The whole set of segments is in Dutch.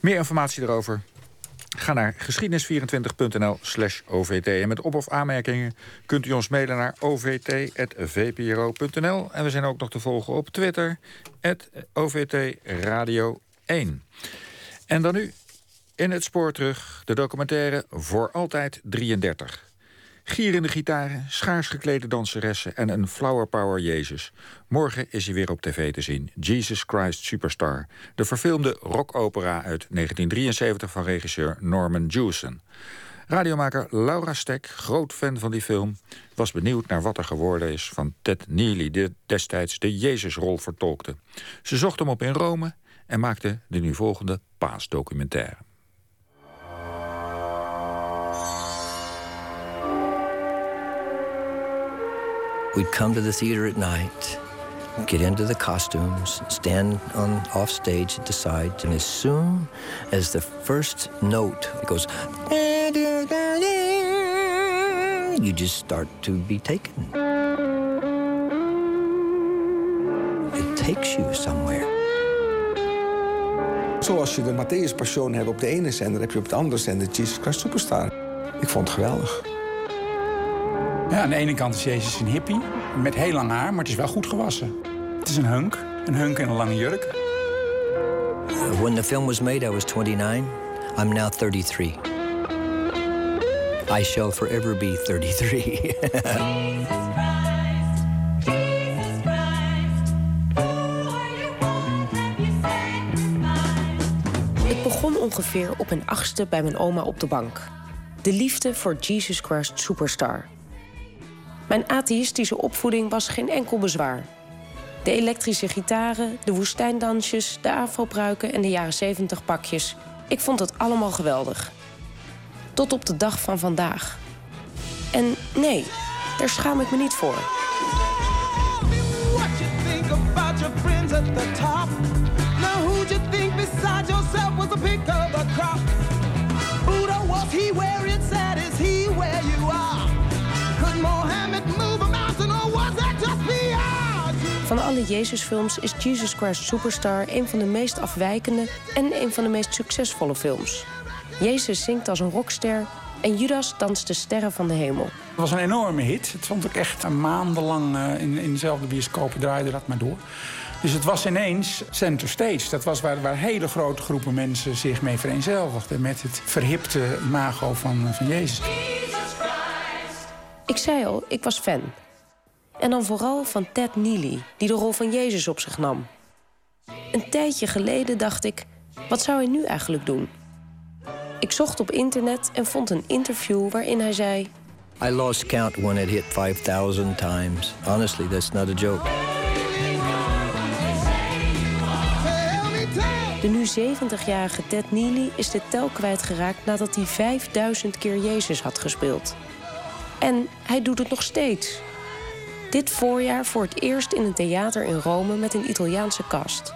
Meer informatie erover Ga naar geschiedenis24.nl slash OVT. En met op- of aanmerkingen kunt u ons mailen naar ovt.vpro.nl. En we zijn ook nog te volgen op Twitter, OVT Radio 1. En dan nu in het spoor terug de documentaire Voor Altijd 33. Gierende gitaren, schaars geklede danseressen en een flower power Jezus. Morgen is hij weer op tv te zien. Jesus Christ Superstar. De verfilmde rockopera uit 1973 van regisseur Norman Jewison. Radiomaker Laura Stek, groot fan van die film... was benieuwd naar wat er geworden is van Ted Neely... die destijds de Jezusrol vertolkte. Ze zocht hem op in Rome en maakte de nu volgende paasdocumentaire. We'd come to the theater at night, get into the costumes, stand on off stage at the sides, and as soon as the first note goes, you just start to be taken. It takes you somewhere. Zoals je de Matthäus Passion hebt op de ene zender, heb je op de andere zender Jesus Christ Superstar. Ik vond het geweldig. Aan de ene kant is Jezus een hippie met heel lang haar, maar het is wel goed gewassen. Het is een hunk, een hunk in een lange jurk. When the film was made, I was 29. I'm now 33. I shall forever be 33. Het begon ongeveer op een achtste bij mijn oma op de bank. De liefde voor Jesus Christ Superstar. Mijn atheïstische opvoeding was geen enkel bezwaar. De elektrische gitaren, de woestijndansjes, de afropruiken en de jaren 70 pakjes. Ik vond het allemaal geweldig. Tot op de dag van vandaag. En nee, daar schaam ik me niet voor. Alle Jezusfilms is Jesus Christ Superstar een van de meest afwijkende en een van de meest succesvolle films. Jezus zingt als een rockster en Judas danst de sterren van de hemel. Het was een enorme hit. Het stond ook echt maandenlang eh, in, in dezelfde bioscopen, draaide dat maar door. Dus het was ineens center stage. Dat was waar, waar hele grote groepen mensen zich mee vereenzelvigden... met het verhipte imago van, van Jezus. Ik zei al, ik was fan. En dan vooral van Ted Neely, die de rol van Jezus op zich nam. Een tijdje geleden dacht ik, wat zou hij nu eigenlijk doen? Ik zocht op internet en vond een interview waarin hij zei... I lost count when it hit 5000 times. Honestly, that's not a joke. De nu 70-jarige Ted Neely is de tel kwijtgeraakt nadat hij 5000 keer Jezus had gespeeld. En hij doet het nog steeds. Dit voorjaar voor het eerst in een theater in Rome met een Italiaanse cast.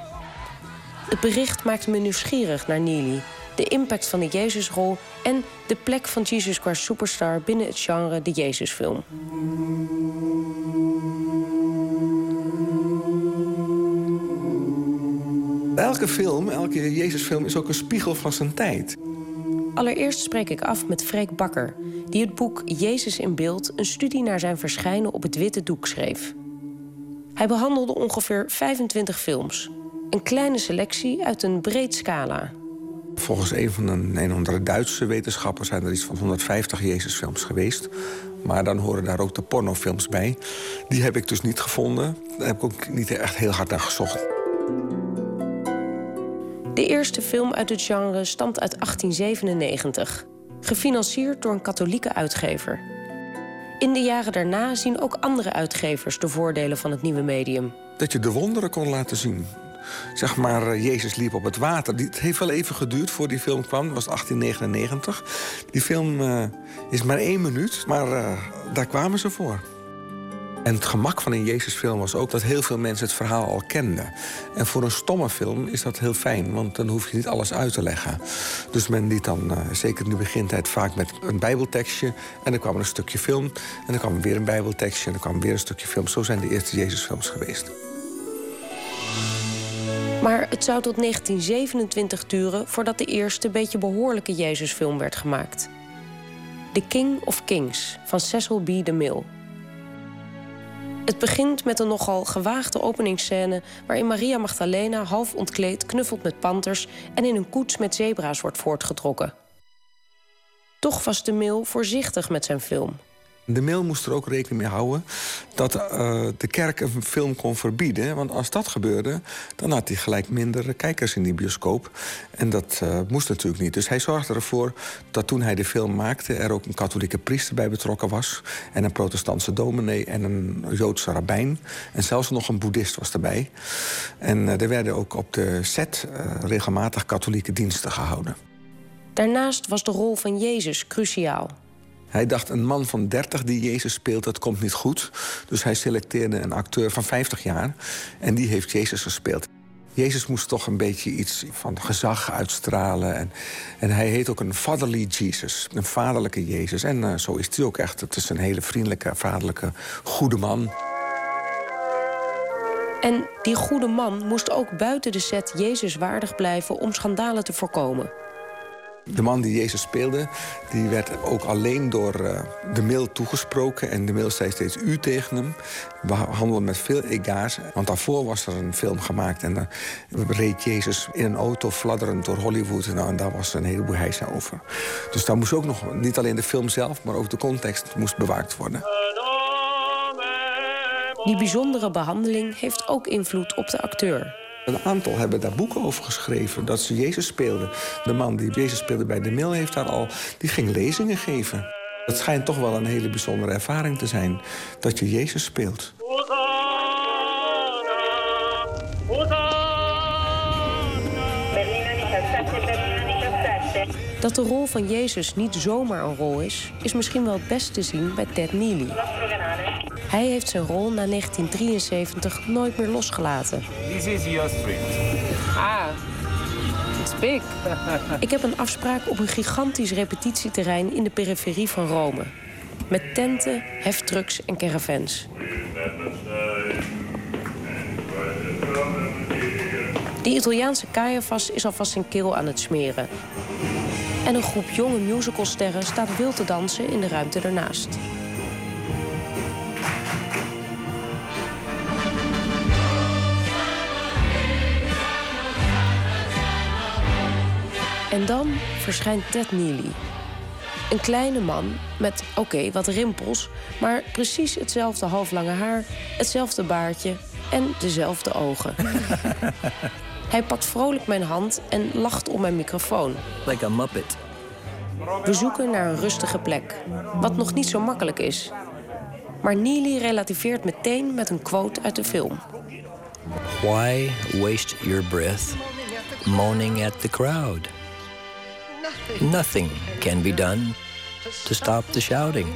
Het bericht maakte me nieuwsgierig naar Neely, de impact van de Jezusrol en de plek van Jesus Christ Superstar binnen het genre de Jezusfilm. Elke film, elke Jezusfilm is ook een spiegel van zijn tijd. Allereerst spreek ik af met Freek Bakker, die het boek Jezus in beeld een studie naar zijn verschijnen op het witte doek schreef. Hij behandelde ongeveer 25 films, een kleine selectie uit een breed scala. Volgens een van de een of Duitse wetenschappers zijn er iets van 150 Jezusfilms geweest. Maar dan horen daar ook de pornofilms bij. Die heb ik dus niet gevonden. Daar heb ik ook niet echt heel hard naar gezocht. De eerste film uit het genre stamt uit 1897, gefinancierd door een katholieke uitgever. In de jaren daarna zien ook andere uitgevers de voordelen van het nieuwe medium. Dat je de wonderen kon laten zien. Zeg maar, eh, Jezus liep op het water. Het heeft wel even geduurd voor die film kwam. Dat was 1899. Die film uh, is maar één minuut, maar uh, daar kwamen ze voor. En het gemak van een Jezusfilm was ook dat heel veel mensen het verhaal al kenden. En voor een stomme film is dat heel fijn, want dan hoef je niet alles uit te leggen. Dus men liet dan, uh, zeker in de begintijd, vaak met een bijbeltekstje. En dan kwam er een stukje film. En dan kwam weer een bijbeltekstje. En dan kwam weer een stukje film. Zo zijn de eerste Jezusfilms geweest. Maar het zou tot 1927 duren voordat de eerste beetje behoorlijke Jezusfilm werd gemaakt. The King of Kings van Cecil B. DeMille. Het begint met een nogal gewaagde openingsscène waarin Maria Magdalena half ontkleed knuffelt met panters en in een koets met zebra's wordt voortgetrokken. Toch was de Mil voorzichtig met zijn film. De mail moest er ook rekening mee houden dat uh, de kerk een film kon verbieden. Want als dat gebeurde, dan had hij gelijk minder kijkers in die bioscoop. En dat uh, moest natuurlijk niet. Dus hij zorgde ervoor dat toen hij de film maakte... er ook een katholieke priester bij betrokken was... en een protestantse dominee en een Joodse rabbijn. En zelfs nog een boeddhist was erbij. En uh, er werden ook op de set regelmatig katholieke diensten gehouden. Daarnaast was de rol van Jezus cruciaal. Hij dacht, een man van 30 die Jezus speelt, dat komt niet goed. Dus hij selecteerde een acteur van 50 jaar en die heeft Jezus gespeeld. Jezus moest toch een beetje iets van gezag uitstralen. En, en hij heet ook een fatherly Jesus, een vaderlijke Jezus. En uh, zo is hij ook echt. Het is een hele vriendelijke, vaderlijke, goede man. En die goede man moest ook buiten de set Jezus waardig blijven om schandalen te voorkomen. De man die Jezus speelde, die werd ook alleen door uh, de mail toegesproken. En de mail zei steeds u tegen hem. We handelen met veel egaars. Want daarvoor was er een film gemaakt. En dan reed Jezus in een auto fladderend door Hollywood. Nou, en daar was een heleboel heisa over. Dus daar moest ook nog, niet alleen de film zelf... maar ook de context moest bewaakt worden. Die bijzondere behandeling heeft ook invloed op de acteur. Een aantal hebben daar boeken over geschreven, dat ze Jezus speelden. De man die Jezus speelde bij de Mil heeft daar al, die ging lezingen geven. Het schijnt toch wel een hele bijzondere ervaring te zijn dat je Jezus speelt. Dat de rol van Jezus niet zomaar een rol is, is misschien wel het best te zien bij Ted Neely. Hij heeft zijn rol na 1973 nooit meer losgelaten. This is your street. Ah, it's big. Ik heb een afspraak op een gigantisch repetitieterrein in de periferie van Rome. Met tenten, heftrucks en caravans. Die Italiaanse Caiaphas is alvast zijn keel aan het smeren. En een groep jonge musicalsterren staat wild te dansen in de ruimte ernaast. En dan verschijnt Ted Neely. Een kleine man met, oké, wat rimpels... maar precies hetzelfde halflange haar, hetzelfde baardje en dezelfde ogen. Hij pakt vrolijk mijn hand en lacht om mijn microfoon. Like a muppet. We zoeken naar een rustige plek, wat nog niet zo makkelijk is. Maar Neely relativeert meteen met een quote uit de film. Why waste your breath moaning at the crowd? Nothing can be done to stop the shouting.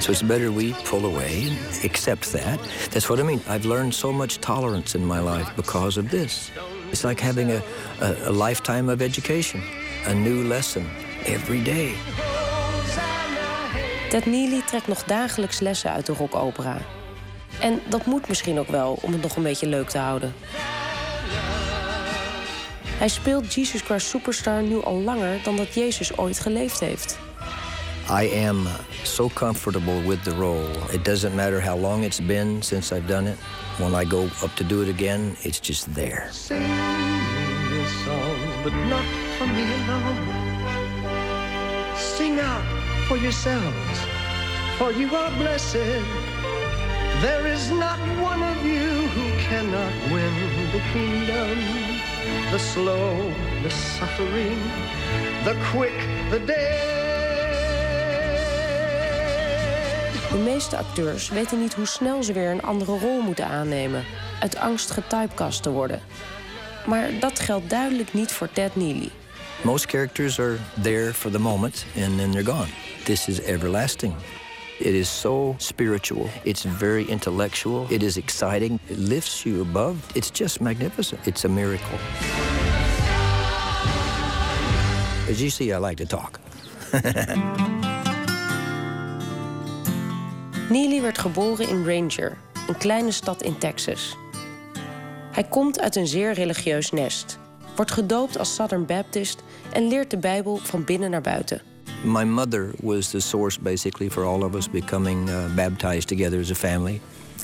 So it's better we pull away and accept that. That's what I mean. I've learned so much tolerance in my life because of this. It's like having a, a, a lifetime of education, a new lesson every day. Ted Neely trekt nog dagelijks lessen uit de rockopera. En dat moet misschien ook wel om het nog een beetje leuk te houden. Hij speelt Jesus Christ Superstar nu al langer dan dat Jezus ooit geleefd heeft. I am so comfortable with the role. It doesn't matter how long it's been since I've done it. When I go up to do it again, it's just there. Sing this song, but not for me alone. Sing out for yourselves, for you are blessed. There is not one of you who cannot win the kingdom the slow, the suffering, the quick, the dead. De meeste acteurs weten niet hoe snel ze weer een andere rol moeten aannemen, uit angst getypecast te worden. Maar dat geldt duidelijk niet voor Ted Neely. Most characters are there for the moment and then they're gone. This is everlasting. It is so spiritual. It's very intellectual. It is exciting. It lifts you above. It's just magnificent. It's a miracle. As you see, I like to talk. Neely werd geboren in Ranger, een kleine stad in Texas. Hij komt uit een zeer religieus nest, wordt gedoopt als Southern Baptist en leert de Bijbel van binnen naar buiten. My mother was the source basically for all of us becoming uh, baptized together as a family.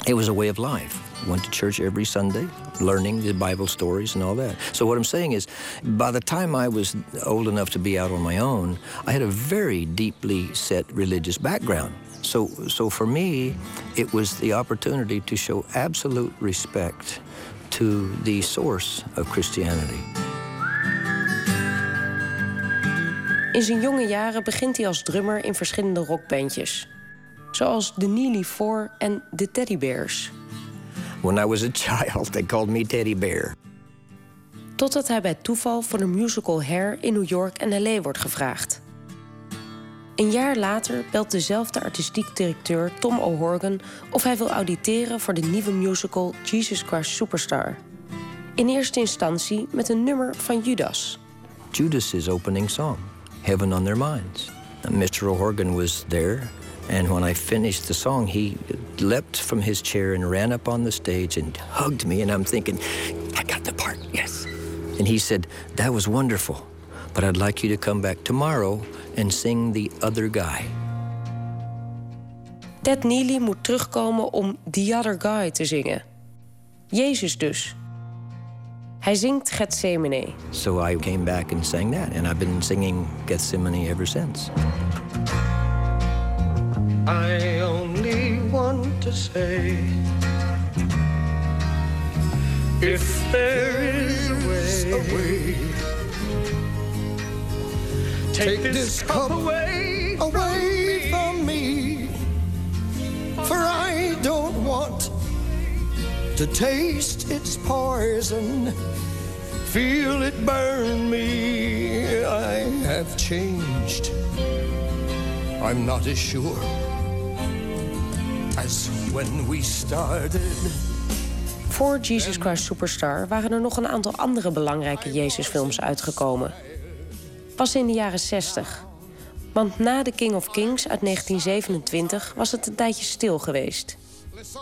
It was a way of life. Went to church every Sunday, learning the Bible stories and all that. So what I'm saying is, by the time I was old enough to be out on my own, I had a very deeply set religious background. So, so for me, it was the opportunity to show absolute respect to the source of Christianity. In zijn jonge jaren begint hij als drummer in verschillende rockbandjes. Zoals de Neely Four en de Teddy Bears. When I was a child, they called me Teddy Bear. Totdat hij bij toeval voor de musical Hair in New York en L.A. wordt gevraagd. Een jaar later belt dezelfde artistiek directeur Tom O'Horgan of hij wil auditeren voor de nieuwe musical Jesus Christ Superstar. In eerste instantie met een nummer van Judas. Judas' opening song, Heaven on Their Minds. Mr. O'Horgan was there, and when I finished the song, he leapt from his chair and ran up on the stage and hugged me, and I'm thinking, I got the part, yes. And he said, That was wonderful, but I'd like you to come back tomorrow and sing The Other Guy. Ted Neely moet terugkomen om The Other Guy te zingen. Jezus dus. Hij zingt Gethsemane. So I came back and sang that, and I've been singing Gethsemane ever since. I only want to say if there is a way, take this cup away, away to taste its poison, feel it burn me. I have changed. I'm not as sure as when we started. Voor Jesus Christ Superstar waren er nog een aantal andere belangrijke Jezusfilms uitgekomen. Pas in de jaren 60. Want na The King of Kings uit 1927 was het een tijdje stil geweest.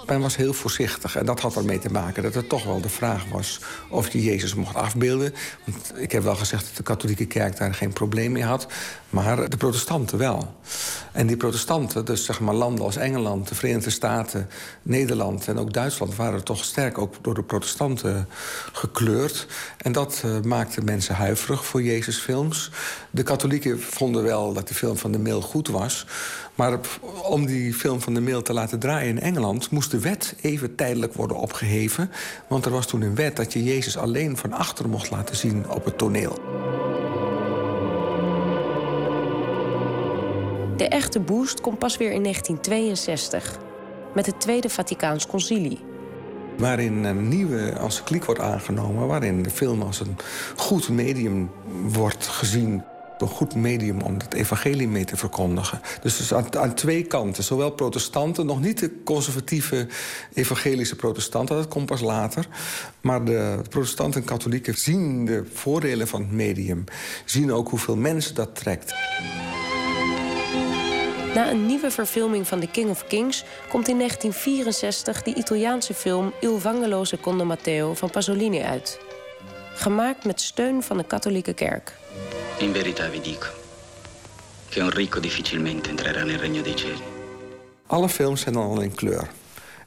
Men was heel voorzichtig en dat had ermee te maken dat het toch wel de vraag was of je Jezus mocht afbeelden. Want ik heb wel gezegd dat de katholieke kerk daar geen probleem mee had, maar de protestanten wel. En die protestanten, dus zeg maar landen als Engeland, de Verenigde Staten, Nederland en ook Duitsland, waren toch sterk ook door de protestanten gekleurd. En dat uh, maakte mensen huiverig voor Jezusfilms. De katholieken vonden wel dat de film van de Mail goed was. Maar om die film van de Mail te laten draaien in Engeland... moest de wet even tijdelijk worden opgeheven. Want er was toen een wet dat je Jezus alleen van achter mocht laten zien op het toneel. De echte boost komt pas weer in 1962. Met het Tweede Vaticaans Concilie. Waarin een nieuwe encycliek wordt aangenomen... waarin de film als een goed medium wordt gezien een goed medium om het evangelie mee te verkondigen. Dus, dus aan, aan, twee kanten. Zowel protestanten, nog niet de conservatieve evangelische protestanten... dat komt pas later. Maar de protestanten en katholieken zien de voordelen van het medium. Zien ook hoeveel mensen dat trekt. Na een nieuwe verfilming van The King of Kings... komt in 1964 de Italiaanse film Il Vangelo secondo Matteo van Pasolini uit. Gemaakt met steun van de katholieke kerk. In verità vi dico che un ricco difficilmente entrerà nel regno dei cieli. Alle films zijn al in kleur.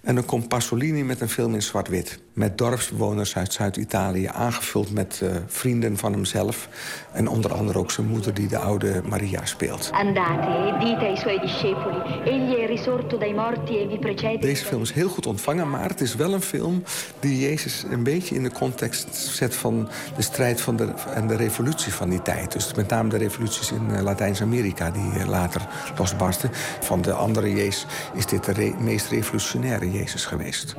En dan komt Pasolini met een film in zwart-wit. Met dorpsbewoners uit Zuid-Italië, aangevuld met uh, vrienden van hemzelf. En onder andere ook zijn moeder die de oude Maria speelt. Andate dite ai suoi discepoli, egli è risorto dai morti e vi precede. Deze film is heel goed ontvangen, maar het is wel een film die Jezus een beetje in de context zet van de strijd van de, en de revolutie van die tijd. Dus met name de revoluties in uh, Latijns-Amerika die uh, later losbarsten. Van de andere Jezus is dit de re meest revolutionaire Jezus geweest.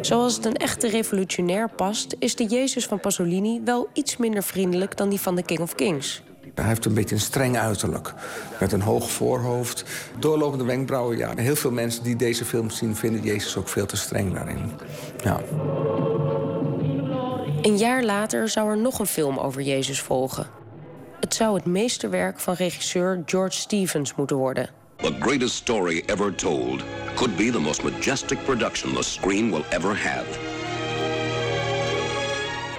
Zoals het een echte revolutionair past, is de Jezus van Pasolini wel iets minder vriendelijk dan die van de King of Kings. Hij heeft een beetje een streng uiterlijk. Met een hoog voorhoofd, doorlopende wenkbrauwen. Ja, heel veel mensen die deze film zien, vinden Jezus ook veel te streng daarin. Ja. Een jaar later zou er nog een film over Jezus volgen. Het zou het meesterwerk van regisseur George Stevens moeten worden. The greatest story ever told could be the most majestic production the screen will ever have.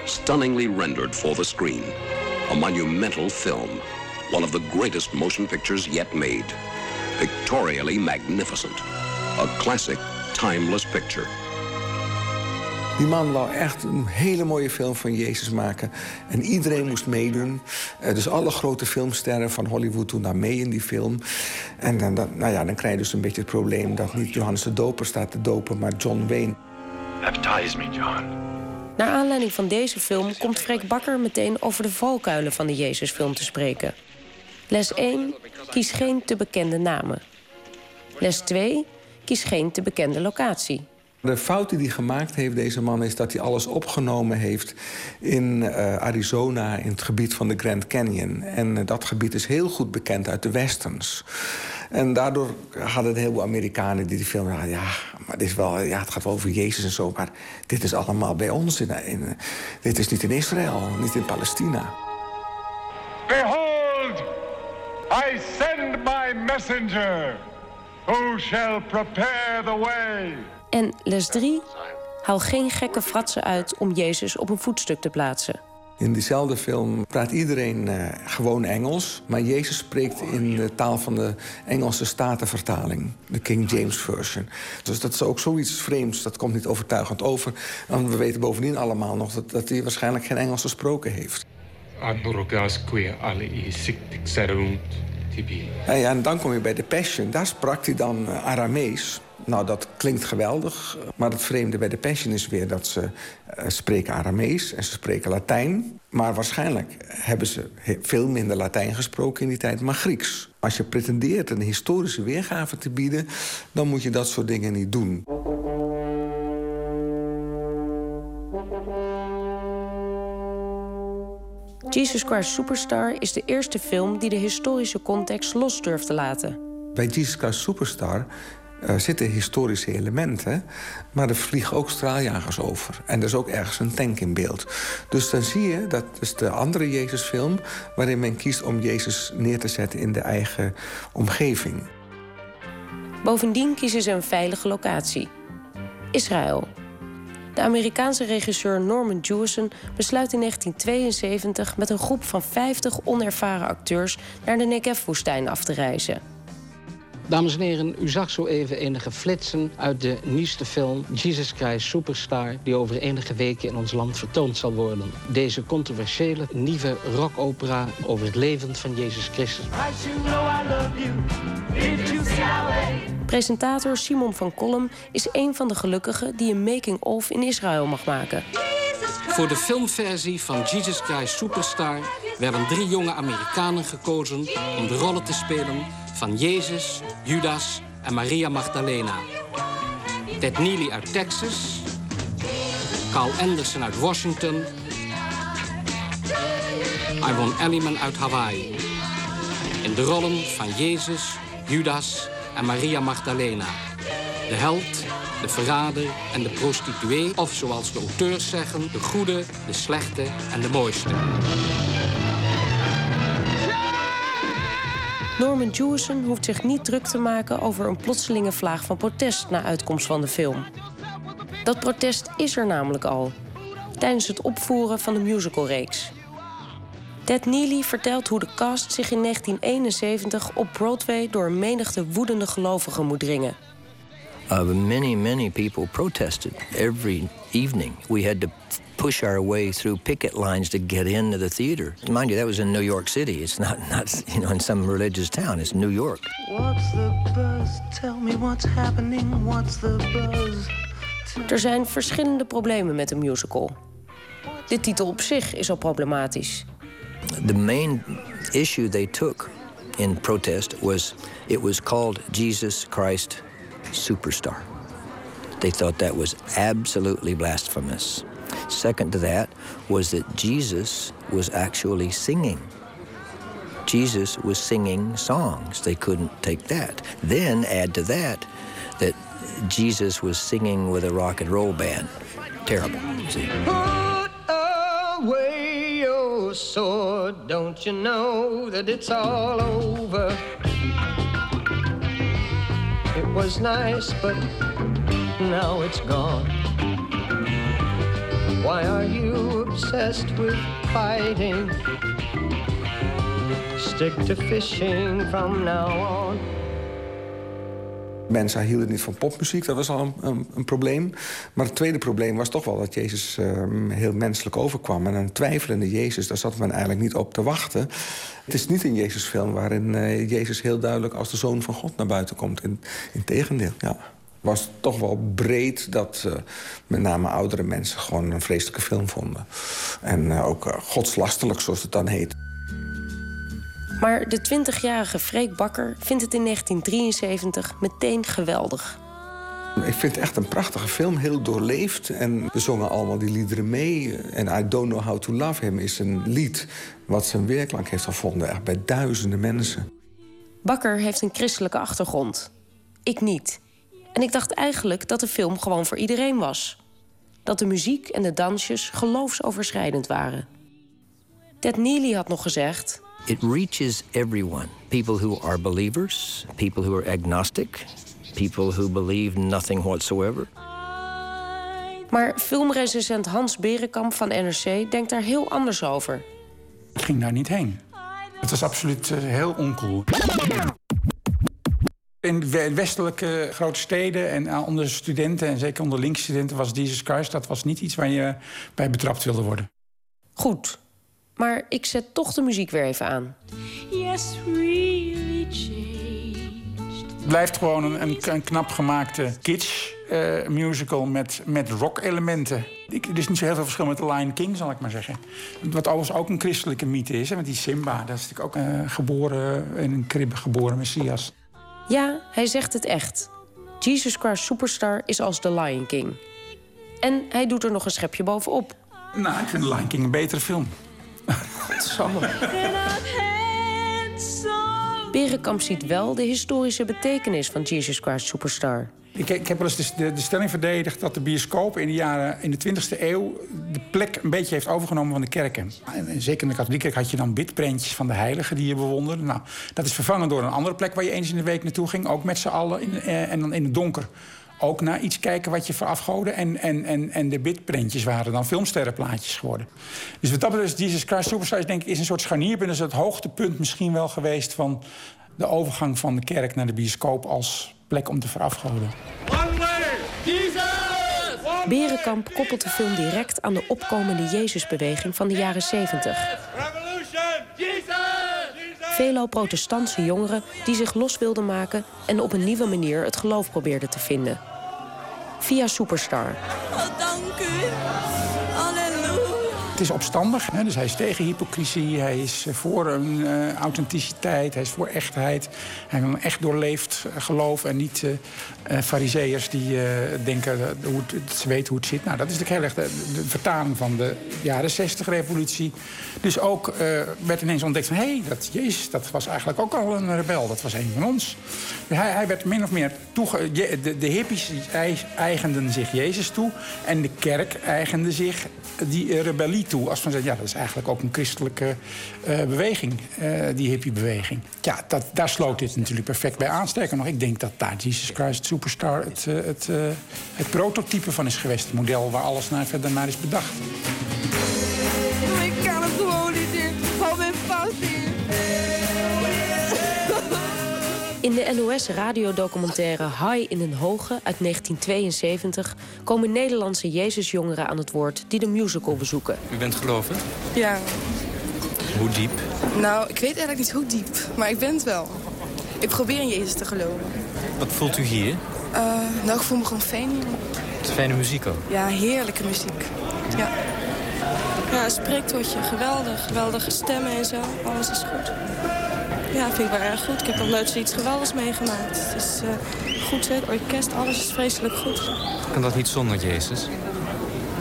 Stunningly rendered for the screen, a monumental film, one of the greatest motion pictures yet made. Pictorially magnificent, a classic, timeless picture. Die man wou echt een hele mooie film van Jezus maken. En iedereen moest meedoen. Uh, dus alle grote filmsterren van Hollywood doen daar mee in die film. En dan, dan, nou ja, dan krijg je dus een beetje het probleem... dat niet Johannes de Doper staat te dopen, maar John Wayne. Baptize me, John. Naar aanleiding van deze film komt Freek Bakker meteen over de valkuilen van de Jezusfilm te spreken. Les 1, kies geen te bekende namen. Les 2, kies geen te bekende locatie. De fout die hij gemaakt heeft, deze man, is dat hij alles opgenomen heeft in uh, Arizona, in het gebied van de Grand Canyon. En uh, dat gebied is heel goed bekend uit de westerns. En daardoor hadden een heleboel Amerikanen die die film... Ja, ja, maar dit is wel, ja, het gaat wel over Jezus en zo... maar dit is allemaal bij ons. In, dit is niet in Israël, niet in Palestina. Behold, I send my messenger... who shall prepare the way... En les 3, haal geen gekke fratsen uit om Jezus op een voetstuk te plaatsen. In diezelfde film praat iedereen uh, gewoon Engels... maar Jezus spreekt in de taal van de Engelse Statenvertaling. De King James Version. Dus dat is ook zoiets vreemds, dat komt niet overtuigend over. En we weten bovendien allemaal nog dat, dat hij waarschijnlijk geen Engels gesproken heeft. En, ja, en dan kom je bij de Passion. Daar sprak hij dan uh, Aramees. Nou, dat klinkt geweldig. Maar het vreemde bij de Passion is weer dat ze uh, spreken Aramees en ze spreken Latijn. Maar waarschijnlijk hebben ze veel minder Latijn gesproken in die tijd, maar Grieks. Als je pretendeert een historische weergave te bieden, dan moet je dat soort dingen niet doen. Jesus Christ Superstar is de eerste film die de historische context los durft te laten. Bij Jesus Christ Superstar uh, zitten historische elementen, maar er vliegen ook straaljagers over. En er is ook ergens een tank in beeld. Dus dan zie je, dat is de andere Jezusfilm... waarin men kiest om Jezus neer te zetten in de eigen omgeving. Bovendien kiezen ze een veilige locatie. Israël. De Amerikaanse regisseur Norman Jewison besluit in 1972... met een groep van 50 onervaren acteurs naar de Negev-woestijn af te reizen... Dames en heren, u zag zo even enige flitsen uit de nieuwste film Jesus Christ Superstar... die over enige weken in ons land vertoond zal worden. Deze controversiële nieuwe rockopera over het leven van Jezus Christus. Presentator Simon van Kolm is een van de gelukkigen... die een making-of in Israël mag maken. Voor de filmversie van Jesus Christ Superstar... werden drie jonge Amerikanen gekozen om de rollen te spelen van Jezus, Judas en Maria Magdalena. Ted Neely uit Texas. Carl Anderson uit Washington. Ivan Elliman uit Hawaii. In de rollen van Jezus, Judas en Maria Magdalena. De held, de verrader en de prostituee. Of zoals de auteurs zeggen, de goede, de slechte en de mooiste. Norman Jewison hoeft zich niet druk te maken over een plotselinge vlaag van protest na uitkomst van de film. Dat protest is er namelijk al, tijdens het opvoeren van de musicalreeks. Ted Neely vertelt hoe de cast zich in 1971 op Broadway door een menigte woedende gelovigen moet dringen. Uh, many, many people protested every evening. We had to push our way through picket lines to get into the theater. Mind you, that was in New York City. It's not, not you know, in some religious town. It's New York. What's the buzz? Tell me what's happening. What's the buzz? Er zijn verschillende problemen met een musical. De titel op zich is al problematisch. The main issue they took in protest was it was called Jesus Christ Superstar. They thought that was absolutely blasphemous. Second to that was that Jesus was actually singing. Jesus was singing songs. They couldn't take that. Then add to that that Jesus was singing with a rock and roll band. Terrible. See? Put away your sword. Don't you know that it's all over? It was nice, but now it's gone. Why are you obsessed with fighting? Stick to fishing from now on. Mensen hielden niet van popmuziek, dat was al een, een, probleem. Maar het tweede probleem was toch wel dat Jezus uh, heel menselijk overkwam. En een twijfelende Jezus, daar zat men eigenlijk niet op te wachten. Het is niet een Jezusfilm waarin uh, Jezus heel duidelijk als de Zoon van God naar buiten komt. In, tegendeel, ja was toch wel breed dat uh, met name oudere mensen gewoon een vreselijke film vonden. En uh, ook uh, godslastelijk, zoals het dan heet. Maar de 20-jarige Freek Bakker vindt het in 1973 meteen geweldig. Ik vind het echt een prachtige film, heel doorleefd. En we zongen allemaal die liederen mee. En I Don't Know How to Love Him is een lied... wat zijn weerklank heeft gevonden, echt bij duizenden mensen. Bakker heeft een christelijke achtergrond. Ik niet. En ik dacht eigenlijk dat de film gewoon voor iedereen was. Dat de muziek en de dansjes geloofsoverschrijdend waren. Ted Neely had nog gezegd... It reaches everyone. People who are believers, people who are agnostic, people who believe nothing whatsoever. Maar filmrecensent Hans Berenkamp van NRC denkt daar heel anders over. Ik ging daar niet heen. Het was absoluut uh, heel oncool. In westelijke grote steden en eh, onder studenten... en zeker onder linkse studenten was Jesus Christ... dat was niet iets waar je bij betrapt wilde worden. Goed, maar ik zet toch de muziek weer even aan. Yes, really Het blijft gewoon een, een, knap gemaakte kitsch uh, musical met, met rock-elementen. Er is niet zo heel veel verschil met The Lion King, zal ik maar zeggen. Wat overigens ook een christelijke mythe is, hè, met die Simba. Dat is natuurlijk ook uh, geboren, in een kribbe geboren Messias. Ja, hij zegt het echt. Jesus Christ Superstar is als The Lion King. En hij doet er nog een schepje bovenop. Nou, ik vind The Lion King een betere film. Godsamme. Berenkamp ziet wel de historische betekenis van Jesus Christ Superstar. Ik, ik, heb wel eens de, stelling verdedigd dat de bioscoop in de jaren in de 20e eeuw de plek een beetje heeft overgenomen van de kerken. En, zeker in de katholieke kerk had je dan bidprentjes van de heiligen die je bewonderde. Nou, dat is vervangen door een andere plek waar je eens in de week naartoe ging, ook met z'n allen in, eh, en dan in het donker. Ook naar iets kijken wat je verafgoden. En, en, en, en de bidprentjes waren dan filmsterrenplaatjes geworden. Dus wat dat betreft, Jesus Christ Superstar is, denk ik, is een soort scharnierpunt. is het hoogtepunt misschien wel geweest van de overgang van de kerk naar de bioscoop als plek om te verafgoden. Berenkamp koppelt de film direct aan de opkomende Jezusbeweging van de jaren 70. Velo protestantse jongeren die zich los wilden maken en op een nieuwe manier het geloof probeerden te vinden. Via Superstar. Oh, dank u. Het is opstandig, hè? dus hij is tegen hypocrisie, hij is voor een uh, authenticiteit, hij is voor echtheid. Hij heeft een echt doorleefd eh, geloof en niet uh, fariseërs die denken hoe het, ze weten hoe het zit. Nou, dat is natuurlijk heel erg de, vertaling van de jaren 60 revolutie. Dus ook werd ineens ontdekt van hé, hey, dat Jezus, dat was eigenlijk ook al een rebel, dat was een van ons. Hij, hij werd min of meer toege... De, de hippies eigenden zich Jezus toe en de kerk eigende zich die rebellie toe. Als van zeggen, ja, dat is eigenlijk ook een christelijke uh, beweging, uh, die hippiebeweging. Ja, dat, daar sloot dit natuurlijk perfect bij aan. Sterker nog, ik denk dat daar Jesus Christ Superstar het, uh, het, het prototype van is geweest. Het model waar alles naar, verder naar is bedacht. In de NOS-radiodocumentaire High in den Hoge uit 1972 komen Nederlandse Jezusjongeren aan het woord die de musical bezoeken. U bent gelovig? Ja. Hoe diep? Nou, ik weet eigenlijk niet hoe diep, maar ik ben het wel. Ik probeer in Jezus te geloven. Wat voelt u hier? Uh, nou, ik voel me gewoon fijn hier. Het is fijne muziek ook? Ja, heerlijke muziek. Ja. Ja, spreektoortje, geweldig. Geweldige stemmen en zo. Alles is goed. Ja, vind ik wel erg goed. Ik heb nog nooit zoiets geweldigs meegemaakt. Het is uh, goed, het orkest, alles is vreselijk goed. Kan dat niet zonder Jezus?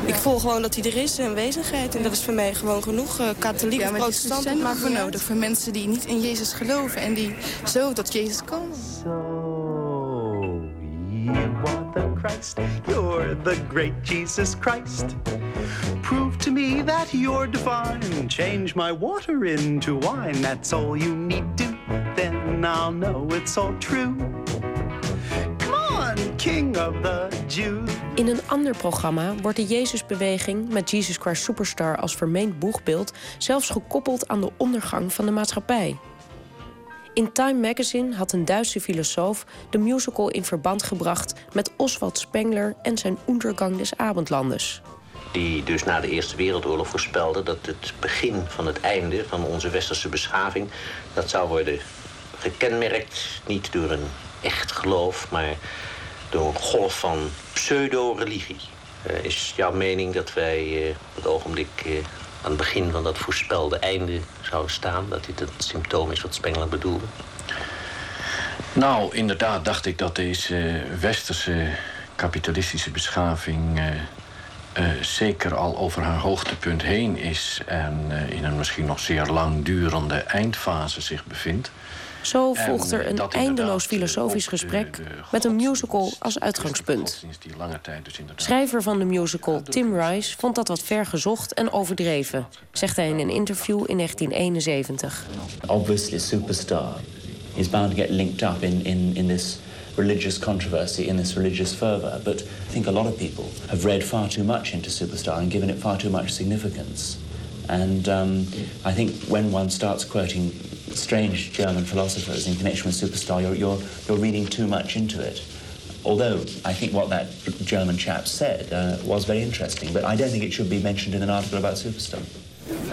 Ik voel gewoon dat hij er is, een wezenheid. En dat is voor mij gewoon genoeg. Uh, katholiek ja, protestant, dat maakt voor nodig. Voor mensen die niet in Jezus geloven en die zo tot Jezus komen. You're the great Jesus Christ. Prove to me that you're divine. Change my water into wine. That's all you need to. Then I'll know it's all true. King of the Jews. In een ander programma wordt de Jezusbeweging met Jesus Christ Superstar als vermeend boegbeeld zelfs gekoppeld aan de ondergang van de maatschappij. In Time Magazine had een Duitse filosoof de musical in verband gebracht met Oswald Spengler en zijn Untergang des Abendlandes. Die dus na de Eerste Wereldoorlog voorspelde dat het begin van het einde van onze westerse beschaving dat zou worden gekenmerkt niet door een echt geloof, maar door een golf van pseudo-religie. Uh, is jouw mening dat wij uh, op het ogenblik uh, aan het begin van dat voorspelde einde zouden staan? Dat dit het symptoom is wat Spengler bedoelde? Nou, inderdaad dacht ik dat deze westerse kapitalistische beschaving zeker al over haar hoogtepunt heen is en in een misschien nog zeer langdurende eindfase zich bevindt. Zo volgt er een eindeloos filosofisch gesprek met een musical als uitgangspunt. Schrijver van de musical Tim Rice vond dat wat ver gezocht en overdreven, zegt hij in een interview in 1971. Obviously, Superstar is bound to get linked up in, in, in this religious controversy, in this religious fervor. But I think a lot of people have read far too much into Superstar and given it far too much significance. And um, I think when one starts quoting strange German philosophers in connection with Superstar, you're, you're, you're reading too much into it. Although I think what that German chap said uh, was very interesting, but I don't think it should be mentioned in an article about Superstar.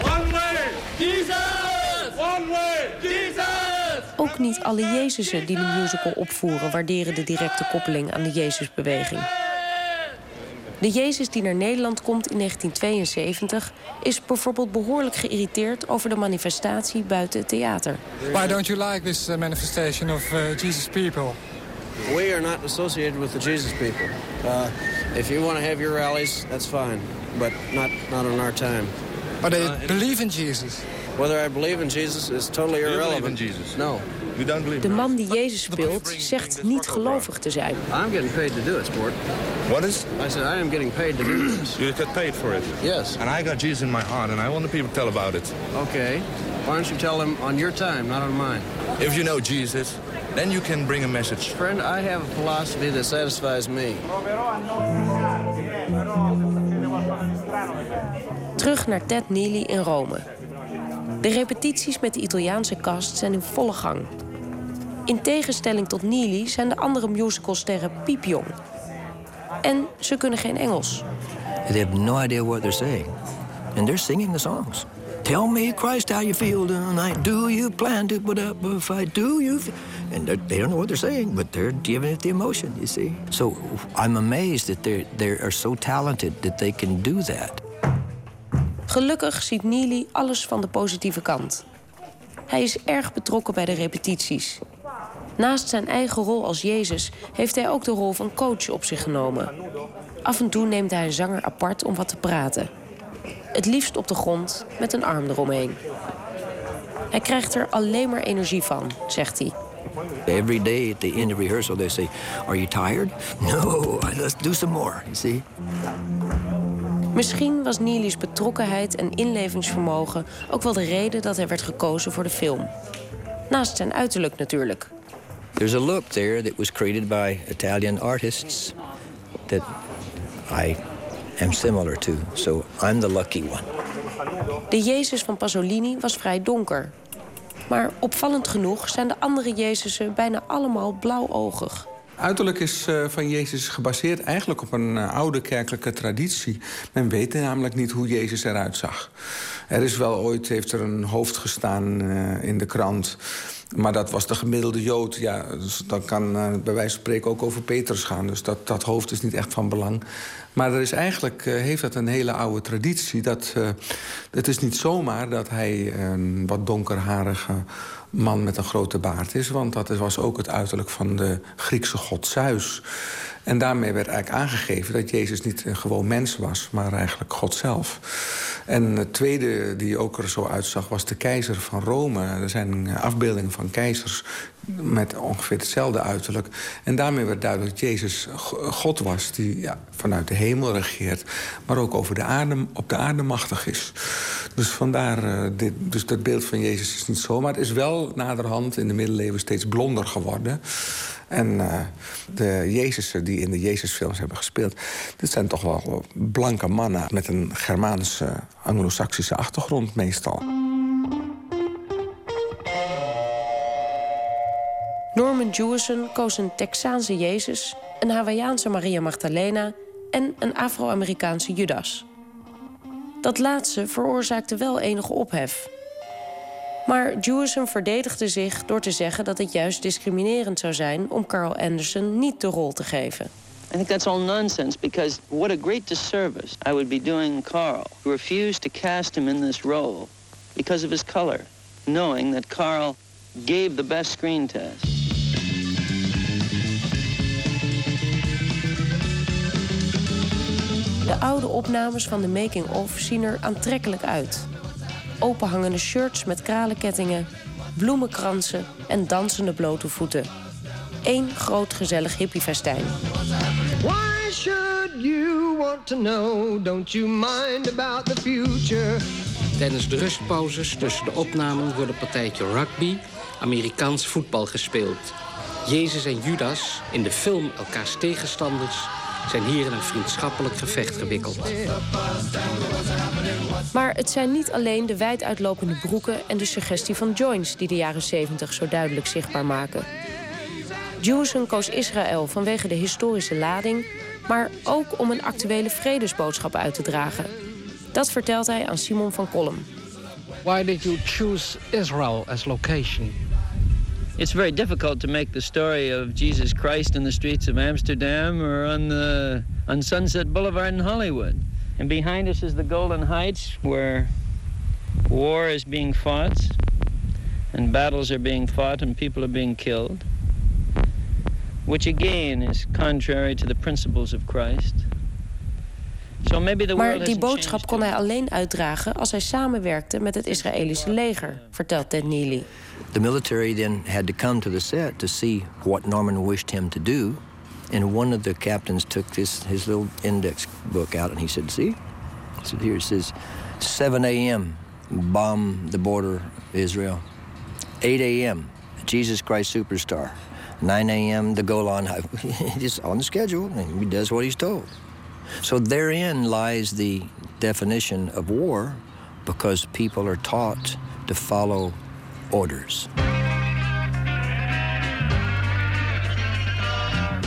One way, Jesus! One way, Jesus! Ook niet alle Jezusen die de musical opvoeren waarderen de directe koppeling aan de Jezusbeweging. De Jezus die naar Nederland komt in 1972 is bijvoorbeeld behoorlijk geïrriteerd over de manifestatie buiten het theater. Why don't you like this uh, manifestation of uh, Jesus people? We are not associated with the Jesus people. Uh, if you want to have your rallies, that's fine, but not not on our time. But they believe in Jesus. Whether I believe in Jesus is totally irrelevant. in Jesus? No. De man die Jezus speelt zegt niet gelovig te zijn. I'm getting paid to do it, sport. What is? I said I am getting paid to do this. You get paid for it? Yes. And I got Jesus in my heart, and I want the people to tell about it. Okay. Why don't you tell them on your time, not on mine? If you know Jesus, then you can bring a message. Friend, I have a philosophy that satisfies me. Terug naar Ted Neely in Rome. De repetities met de Italiaanse cast zijn in volle gang. In tegenstelling tot Neely zijn de andere musicalsterren piepjong. En ze kunnen geen Engels. They have no idea what they're saying. And they're singing the songs. Tell me, Christ, how you feel tonight. Do you plan to put up a fight? Do you... And they don't know what they're saying, but they're giving it the emotion, you see. So I'm amazed that they they are so talented that they can do that. Gelukkig ziet Neely alles van de positieve kant. Hij is erg betrokken bij de repetities. Naast zijn eigen rol als Jezus heeft hij ook de rol van coach op zich genomen. Af en toe neemt hij een zanger apart om wat te praten. Het liefst op de grond met een arm eromheen. Hij krijgt er alleen maar energie van, zegt hij. Every day at the end of rehearsal, they say, Are you tired? No, let's do some more, you see. Misschien was Neely's betrokkenheid en inlevingsvermogen ook wel de reden dat hij werd gekozen voor de film. Naast zijn uiterlijk natuurlijk. There's a look there that was created by Italian artists that I am similar to. So I'm the lucky one. De Jezus van Pasolini was vrij donker. Maar opvallend genoeg zijn de andere Jezusen bijna allemaal blauwogig. Uiterlijk is uh, van Jezus gebaseerd eigenlijk op een uh, oude kerkelijke traditie. Men weet namelijk niet hoe Jezus eruit zag. Er is wel ooit, heeft er een hoofd gestaan uh, in de krant... Maar dat was de gemiddelde Jood. Ja, dus dan kan uh, bij wijze van spreken ook over Petrus gaan. Dus dat, dat hoofd is niet echt van belang. Maar er is eigenlijk uh, heeft dat een hele oude traditie. Dat, uh, het is niet zomaar dat hij een wat donkerharige man met een grote baard is. Want dat was ook het uiterlijk van de Griekse god Zeus. En daarmee werd eigenlijk aangegeven dat Jezus niet een gewoon mens was... maar eigenlijk God zelf. En het tweede die ook er zo uitzag was de keizer van Rome. Er zijn afbeeldingen van keizers met ongeveer hetzelfde uiterlijk. En daarmee werd duidelijk dat Jezus God was... die ja, vanuit de hemel regeert, maar ook over de aarde, op de aarde machtig is. Dus vandaar, uh, dit, dus dat beeld van Jezus is niet zo. Maar het is wel naderhand in de middeleeuwen steeds blonder geworden... En uh, de Jezusen die in de Jezusfilms hebben gespeeld... dit zijn toch wel blanke mannen met een Germaanse, anglo-saxische achtergrond meestal. Norman Jewison koos een Texaanse Jezus, een Hawaïaanse Maria Magdalena en een Afro-Amerikaanse Judas. Dat laatste veroorzaakte wel enige ophef. Maar Jewison verdedigde zich door te zeggen dat het juist discriminerend zou zijn om Carl Anderson niet de rol te geven. I think that's all nonsense because what a great disservice I would be doing Carl, who refused to cast him in this role because of his color, knowing that Carl gave the best screen test. De oude opnames van de making-of zien er aantrekkelijk uit. Openhangende shirts met kralenkettingen, bloemenkransen en dansende blote voeten. Eén groot gezellig hippiefestijn. Why should you want to know? Don't you mind about the future? Tijdens de rustpauzes tussen de opnamen wordt een partijtje rugby, Amerikaans voetbal gespeeld. Jezus en Judas, in de film elkaars tegenstanders, zijn hier in een vriendschappelijk gevecht gewikkeld. Maar het zijn niet alleen de wijd uitlopende broeken en de suggestie van joints die de jaren 70 zo duidelijk zichtbaar maken. Jewison koos Israël vanwege de historische lading, maar ook om een actuele vredesboodschap uit te dragen. Dat vertelt hij aan Simon van Kolm. Why did you choose Israel as location? It's very difficult to make the story of Jesus Christ in the streets of Amsterdam or on the on Sunset Boulevard in Hollywood. And behind us is the Golden Heights where war is being fought and battles are being fought and people are being killed. Which again is contrary to the principles of Christ. So maybe the maar die boodschap kon hij alleen uitdragen als hij samenwerkte met het Israëlische leger, vertelt Ted Neely. The military then had to come to the set to see what Norman wished him to do. And one of the captains took this his little index book out and he said, See? He said, Here it says 7 a.m. bomb the border of Israel. 8 a.m. Jesus Christ Superstar. 9 a.m. the Golan. Just on the schedule, and he does what he's told. So therein lies the definition of war because people are taught to follow orders.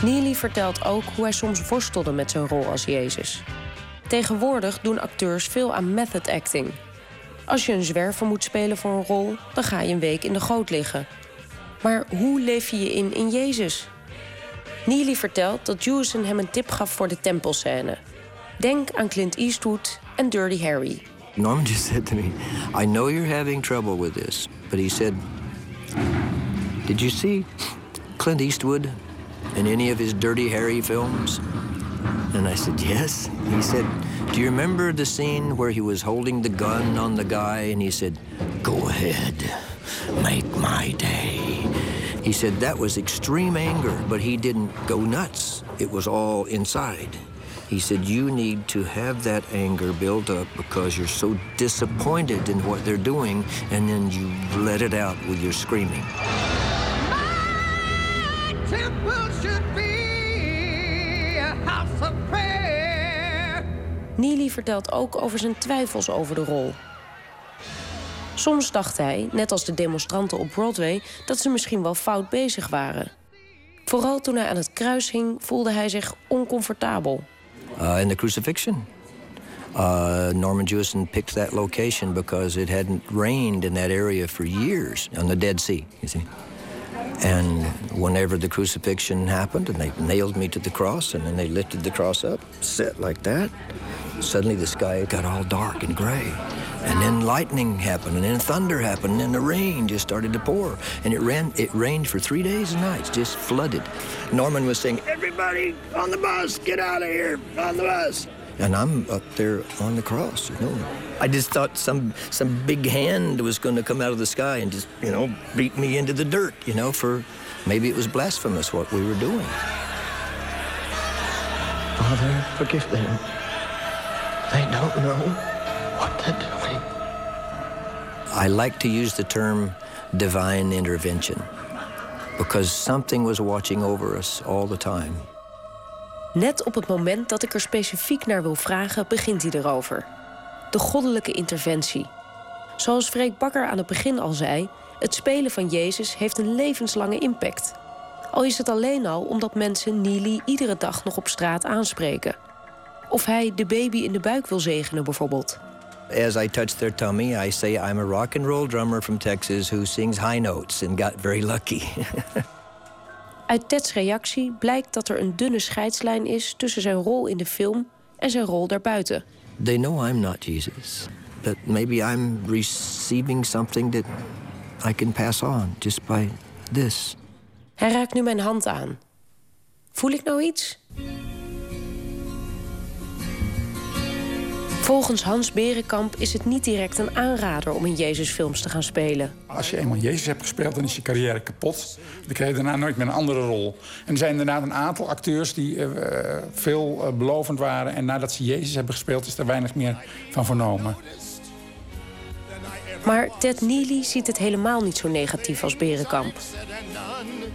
Neely vertelt ook hoe hij soms worstelde met zijn rol als Jezus. Tegenwoordig doen acteurs veel aan method acting. Als je een zwerver moet spelen voor een rol, dan ga je een week in de goot liggen. Maar hoe leef je je in in Jezus? Neely vertelt dat Jewison hem een tip gaf voor de tempelscène. Denk aan Clint Eastwood en Dirty Harry. Norman just said to me, I know you're having trouble with this, but he said, Did you see Clint Eastwood in any of his Dirty Harry films? And I said, Yes. He said, Do you remember the scene where he was holding the gun on the guy and he said, Go ahead, make my day? He said that was extreme anger, but he didn't go nuts. It was all inside. He said, You need to have that anger built up because you're so disappointed in what they're doing, and then you let it out with your screaming. Temple should be a house of prayer. Neely vertelt ook over zijn twijfels over de rol. Soms dacht hij, net als de demonstranten op Broadway, dat ze misschien wel fout bezig waren. Vooral toen hij aan het kruis hing, voelde hij zich oncomfortabel. Uh, in the crucifixion, uh, Norman Jewison picked that location because it hadn't rained in that area for years on the Dead Sea, you see. And whenever the crucifixion happened and they nailed me to the cross and then they lifted the cross up, set like that, suddenly the sky got all dark and gray. And then lightning happened, and then thunder happened, and then the rain just started to pour. And it ran it rained for three days and nights, just flooded. Norman was saying, Everybody on the bus, get out of here, on the bus. And I'm up there on the cross, you know. I just thought some some big hand was going to come out of the sky and just, you know, beat me into the dirt, you know, for maybe it was blasphemous what we were doing. Father, forgive them. They don't know what they're doing. I like to use the term divine intervention because something was watching over us all the time. Net op het moment dat ik er specifiek naar wil vragen, begint hij erover. De goddelijke interventie. Zoals Freek Bakker aan het begin al zei, het spelen van Jezus heeft een levenslange impact. Al is het alleen al omdat mensen Neely iedere dag nog op straat aanspreken. Of hij de baby in de buik wil zegenen, bijvoorbeeld. As I touch their tummy, I say I'm a rock and roll drummer from Texas who sings high notes and got very lucky. Uit Ted's reactie blijkt dat er een dunne scheidslijn is tussen zijn rol in de film en zijn rol daarbuiten. they know I'm not Jesus, but maybe I'm receiving something that I can pass on just by this. Hij raakt nu mijn hand aan. Voel ik nou iets? Volgens Hans Berenkamp is het niet direct een aanrader om in Jezusfilms te gaan spelen. Als je eenmaal Jezus hebt gespeeld, dan is je carrière kapot. Dan krijg je daarna nooit meer een andere rol. En er zijn inderdaad een aantal acteurs die uh, veel uh, belovend waren... en nadat ze Jezus hebben gespeeld, is er weinig meer van vernomen. Maar Ted Neely ziet het helemaal niet zo negatief als Berenkamp.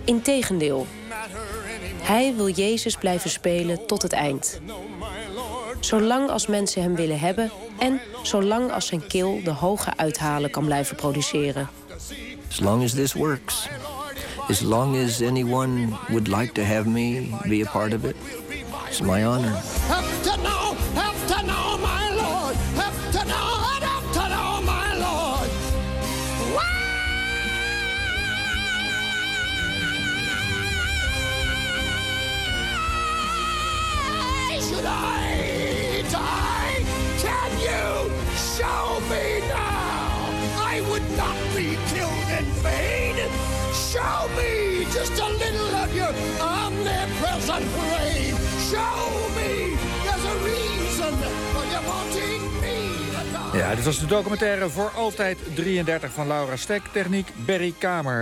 Integendeel. Hij wil Jezus blijven spelen tot het eind. Zolang als mensen hem willen hebben en zolang als zijn keel de hoge uithalen kan blijven produceren. As long as this works, as long as anyone would like to have me be a part of it, it's my honor. Show me just a little of your omnipresent reign. Show me there's a reason for you wanting me. Ja, dit was de documentaire voor altijd 33 van Laura Stek, techniek Berry Kamer.